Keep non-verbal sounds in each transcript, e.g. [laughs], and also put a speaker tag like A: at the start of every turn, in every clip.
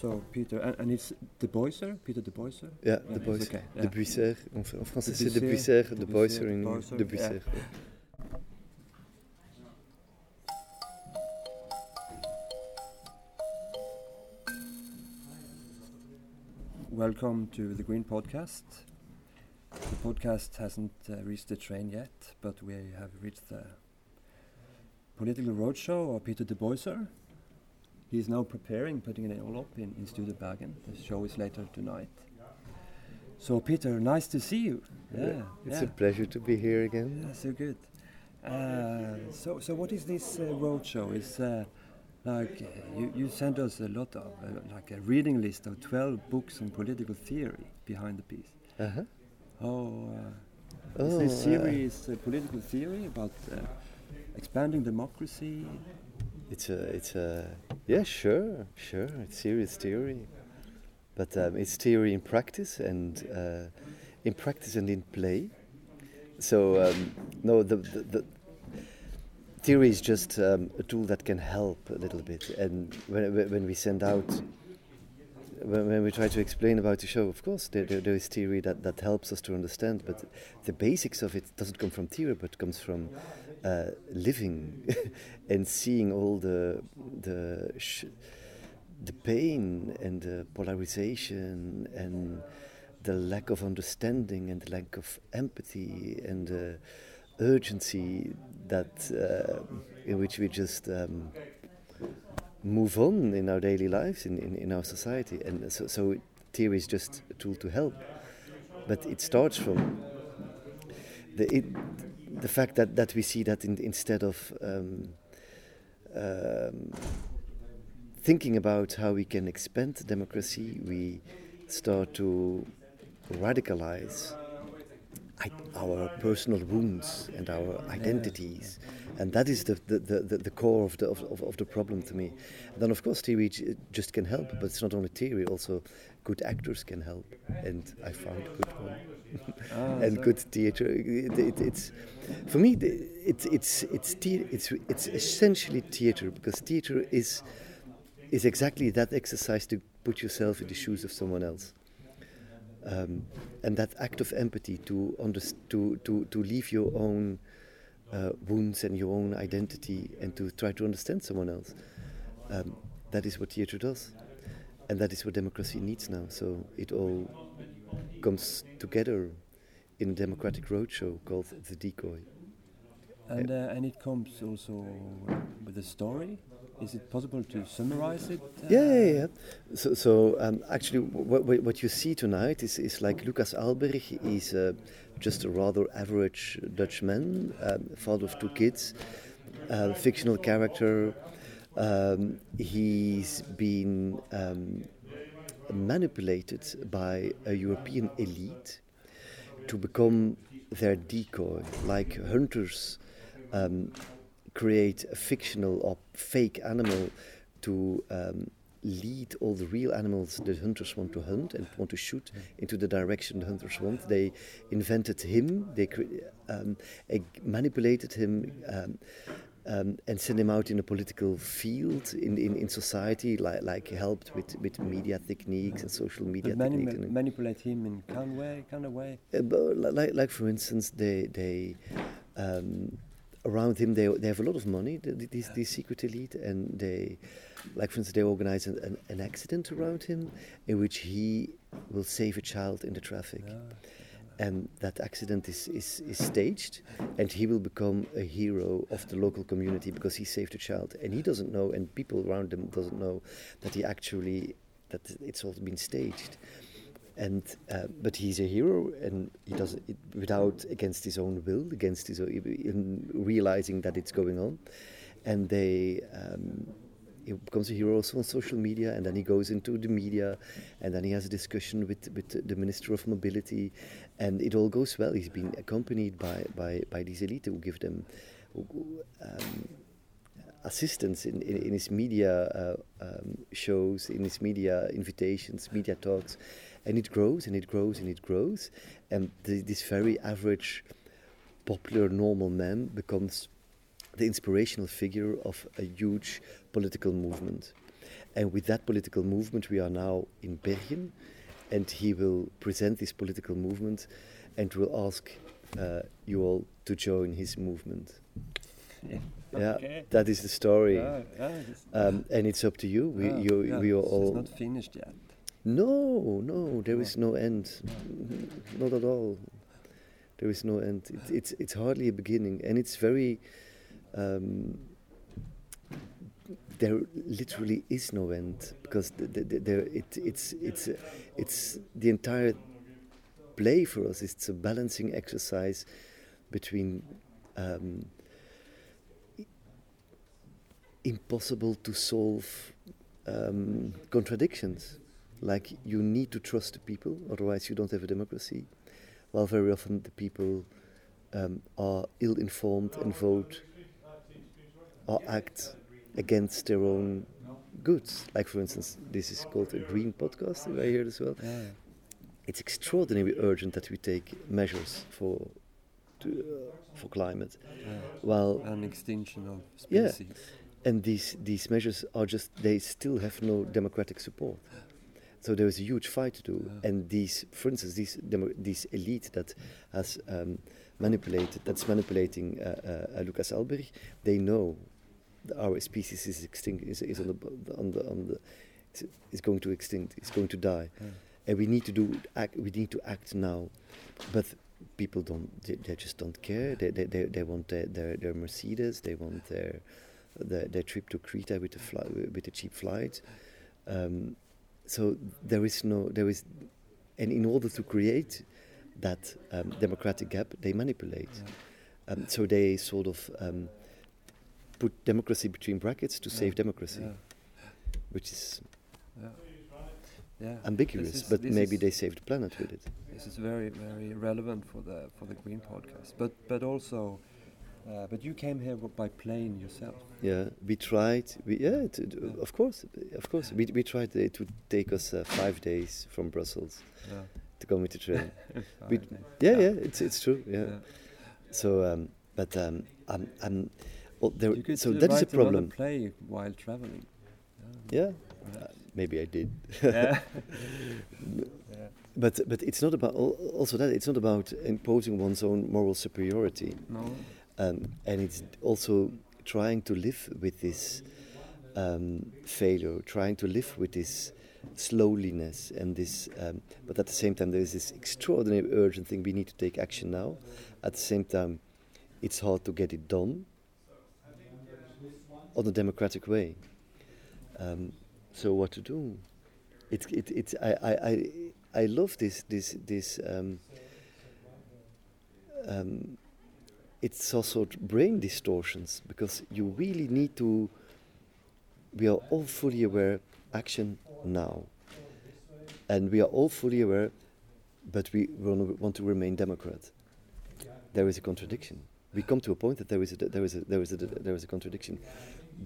A: So Peter, and, and it's De Boyser, Peter De Boyser.
B: Yeah, De Boyser.
A: Okay,
B: De
A: yeah.
B: Buisser. En, en français,
A: De
B: c'est De
A: Buisser, De
B: De
A: Buisser,
B: en
A: Boyser,
B: De
A: yeah.
B: Buisser.
A: Welcome to the Green Podcast. The podcast hasn't uh, reached the train yet, but we have reached the political roadshow of Peter De Boyser. He is now preparing, putting it all up in, in Studio Bergen. The show is later tonight. So, Peter, nice to see you. Yeah,
B: It's
A: yeah.
B: a pleasure to be here again.
A: Yeah, so good. Uh, so, so what is this uh, roadshow? Is uh, like uh, you, you sent us a lot of uh, like a reading list of twelve books on political theory behind the piece.
B: Uh-huh.
A: Oh, uh,
B: Oh,
A: is this series political theory about uh, expanding democracy?
B: It's a, it's a, yeah, sure, sure. It's serious theory, but um, it's theory in practice and uh, in practice and in play. So um, no, the, the, the theory is just um, a tool that can help a little bit. And when when we send out, when, when we try to explain about the show, of course there, there, there is theory that, that helps us to understand, but the basics of it doesn't come from theory, but comes from uh, living [laughs] and seeing all the the the pain and the polarization and the lack of understanding and the lack of empathy and the urgency that uh, in which we just um, move on in our daily lives in, in, in our society. And so, so theory is just a tool to help. But it starts from the it, the fact that, that we see that in, instead of um, um, thinking about how we can expand democracy, we start to radicalize our personal wounds and our identities. And that is the, the, the, the- core of the, of, of, of the problem to me. then, of course, theory j- just can help, but it's not only theory, also good actors can help. And I found good one. [laughs]
A: Ah,
B: and
A: so-
B: good theater. It, it, it's for me. It's it's it's it's it's essentially theater because theater is is exactly that exercise to put yourself in the shoes of someone else. Um, and that act of empathy to, to, to, to leave your own uh, wounds and your own identity and to try to understand someone else. Um, that is what theater does. And that is what democracy needs now. So it all comes together in a democratic roadshow called The Decoy.
A: And uh, and it comes also with a story. Is it possible to summarize it? uh,
B: Yeah, yeah, yeah. So, so um, actually, what, what you see tonight is, is like Lucas Alberg. He's uh, just a rather average Dutchman, um, father of two kids, fictional character. Um, he's been um, manipulated by a European elite to become their decoy, like hunters um, create a fictional or fake animal to um, lead all the real animals the hunters want to hunt and want to shoot into the direction the hunters want. They invented him, they um, manipulated him. Um, um, and sent him out in a political field in, in, in society, like, like helped with, with media techniques and social media
A: mani-
B: techniques. and-
A: manipulate him in kind way, kind of way.
B: uh, but like, like for instance, they they um, around him they they have a lot of money. th- th- These these secret elite, and they, like for instance, they organize an, an, an accident around him in which he will save a child in the traffic. Ah. And that accident is, is, is staged, and he will become a hero of the local community because he saved a child. And he doesn't know, and people around him doesn't know that he actually that it's all been staged and uh, but he's a hero and he does it without against his own will against his own, in realizing that it's going on. And they um, he becomes a hero also on social media and then he goes into the media and then he has a discussion with, with the minister of mobility. And it all goes well. He's been accompanied by, by, by these elite who give them um, assistance in, in, in his media uh, um, shows, in his media invitations, media talks, and it grows and it grows and it grows, and th- this very average, popular, normal man becomes the inspirational figure of a huge political movement. And with that political movement, we are now in Bergen, and he will present this political movement and will ask uh, you all to join his movement. [laughs]
A: Yeah. Okay.
B: that is the story.
A: Yeah, yeah,
B: Um, and it's up to you. We,
A: yeah,
B: you,
A: yeah,
B: we are all.
A: It's not finished yet.
B: No, no, there is no end. Not at all. There is no end. It, it's it's hardly a beginning, and it's very. Um, there literally is no end because the, the, the, there it, it's it's uh, it's the entire play for us. It's a balancing exercise between. Um, impossible to solve um, contradictions. Like you need to trust the people, otherwise you don't have a democracy. While very often the people um, are ill-informed and vote or act against their own goods. Like for instance, this is called a green podcast. If I hear as well.
A: Yeah.
B: It's extraordinarily urgent that we take measures for to, uh, for climate.
A: yeah.
B: While
A: An extinction of
B: Yeah. And these these measures are just they still have no democratic support. So there is a huge fight to do.
A: Yeah.
B: and these for instance these demo, this elite that has um, manipulated that's manipulating uh, uh, uh, Lucas Alberg they know that our species is extinct is, is on the on the on the is, is going to extinct it's going to die.
A: Yeah.
B: and we need to do act, we need to act now. But people don't they, they just don't care. They they, they, they want their, their their mercedes they want their their, their trip to Crete with the fly, with the cheap flight um, so there is no there is and in order to create that um, democratic gap they manipulate
A: Yeah.
B: um, so they sort of um, put democracy between brackets to
A: Yeah.
B: save democracy
A: Yeah.
B: which is
A: Yeah. Yeah.
B: ambiguous
A: is-
B: but maybe they save the planet with it
A: This is very, very relevant for the for the Green podcast. But but also, uh, but you came here by plane yourself.
B: Yeah, we tried. We, yeah, to, to-
A: Yeah.
B: of course, of course. We, we tried. uh, It would take us uh, five days from Brussels
A: Yeah.
B: to come with the train. [laughs] We- yeah, yeah, it's it's true. Yeah. So, um, but um, I'm, I'm. Well, there,
A: You could
B: so that is a problem.
A: play while traveling.
B: Yeah, uh, maybe I did.
A: yeah. [laughs]
B: But but it's not about also that it's not about imposing one's own moral superiority.
A: No.
B: Um, and it's also trying to live with this um, failure, trying to live with this slowliness and this. Um, but at the same time, there is this extraordinary urgent thing. We need to take action now. At the same time, it's hard to get it done on a democratic way. Um, so what to do? It's it, it's I, I, I, I love this this this. Um, um, it's also brain distortions because you really need to. We are all fully aware action now, and we are all fully aware, but we wanna- remain Democrat. There is a contradiction. We come to a point that there is a there is a there is a there is a contradiction.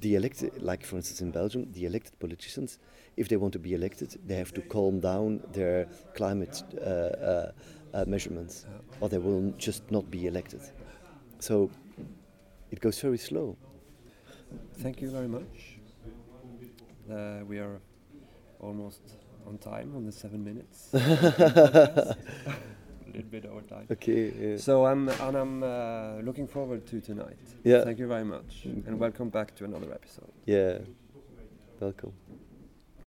B: The elected, like for instance in Belgium, the elected politicians, if they want to be elected, they have to calm down their climate uh, uh, uh, measurements, or they will just not be elected. So it goes very slow.
A: Thank you very much. Uh, we are almost on time on the seven minutes. [laughs] a little bit over time.
B: Okay. Yeah.
A: So I'm and I'm uh, looking forward to tonight.
B: Yeah.
A: Thank you very much, and welcome back to another episode.
B: yeah. Welcome.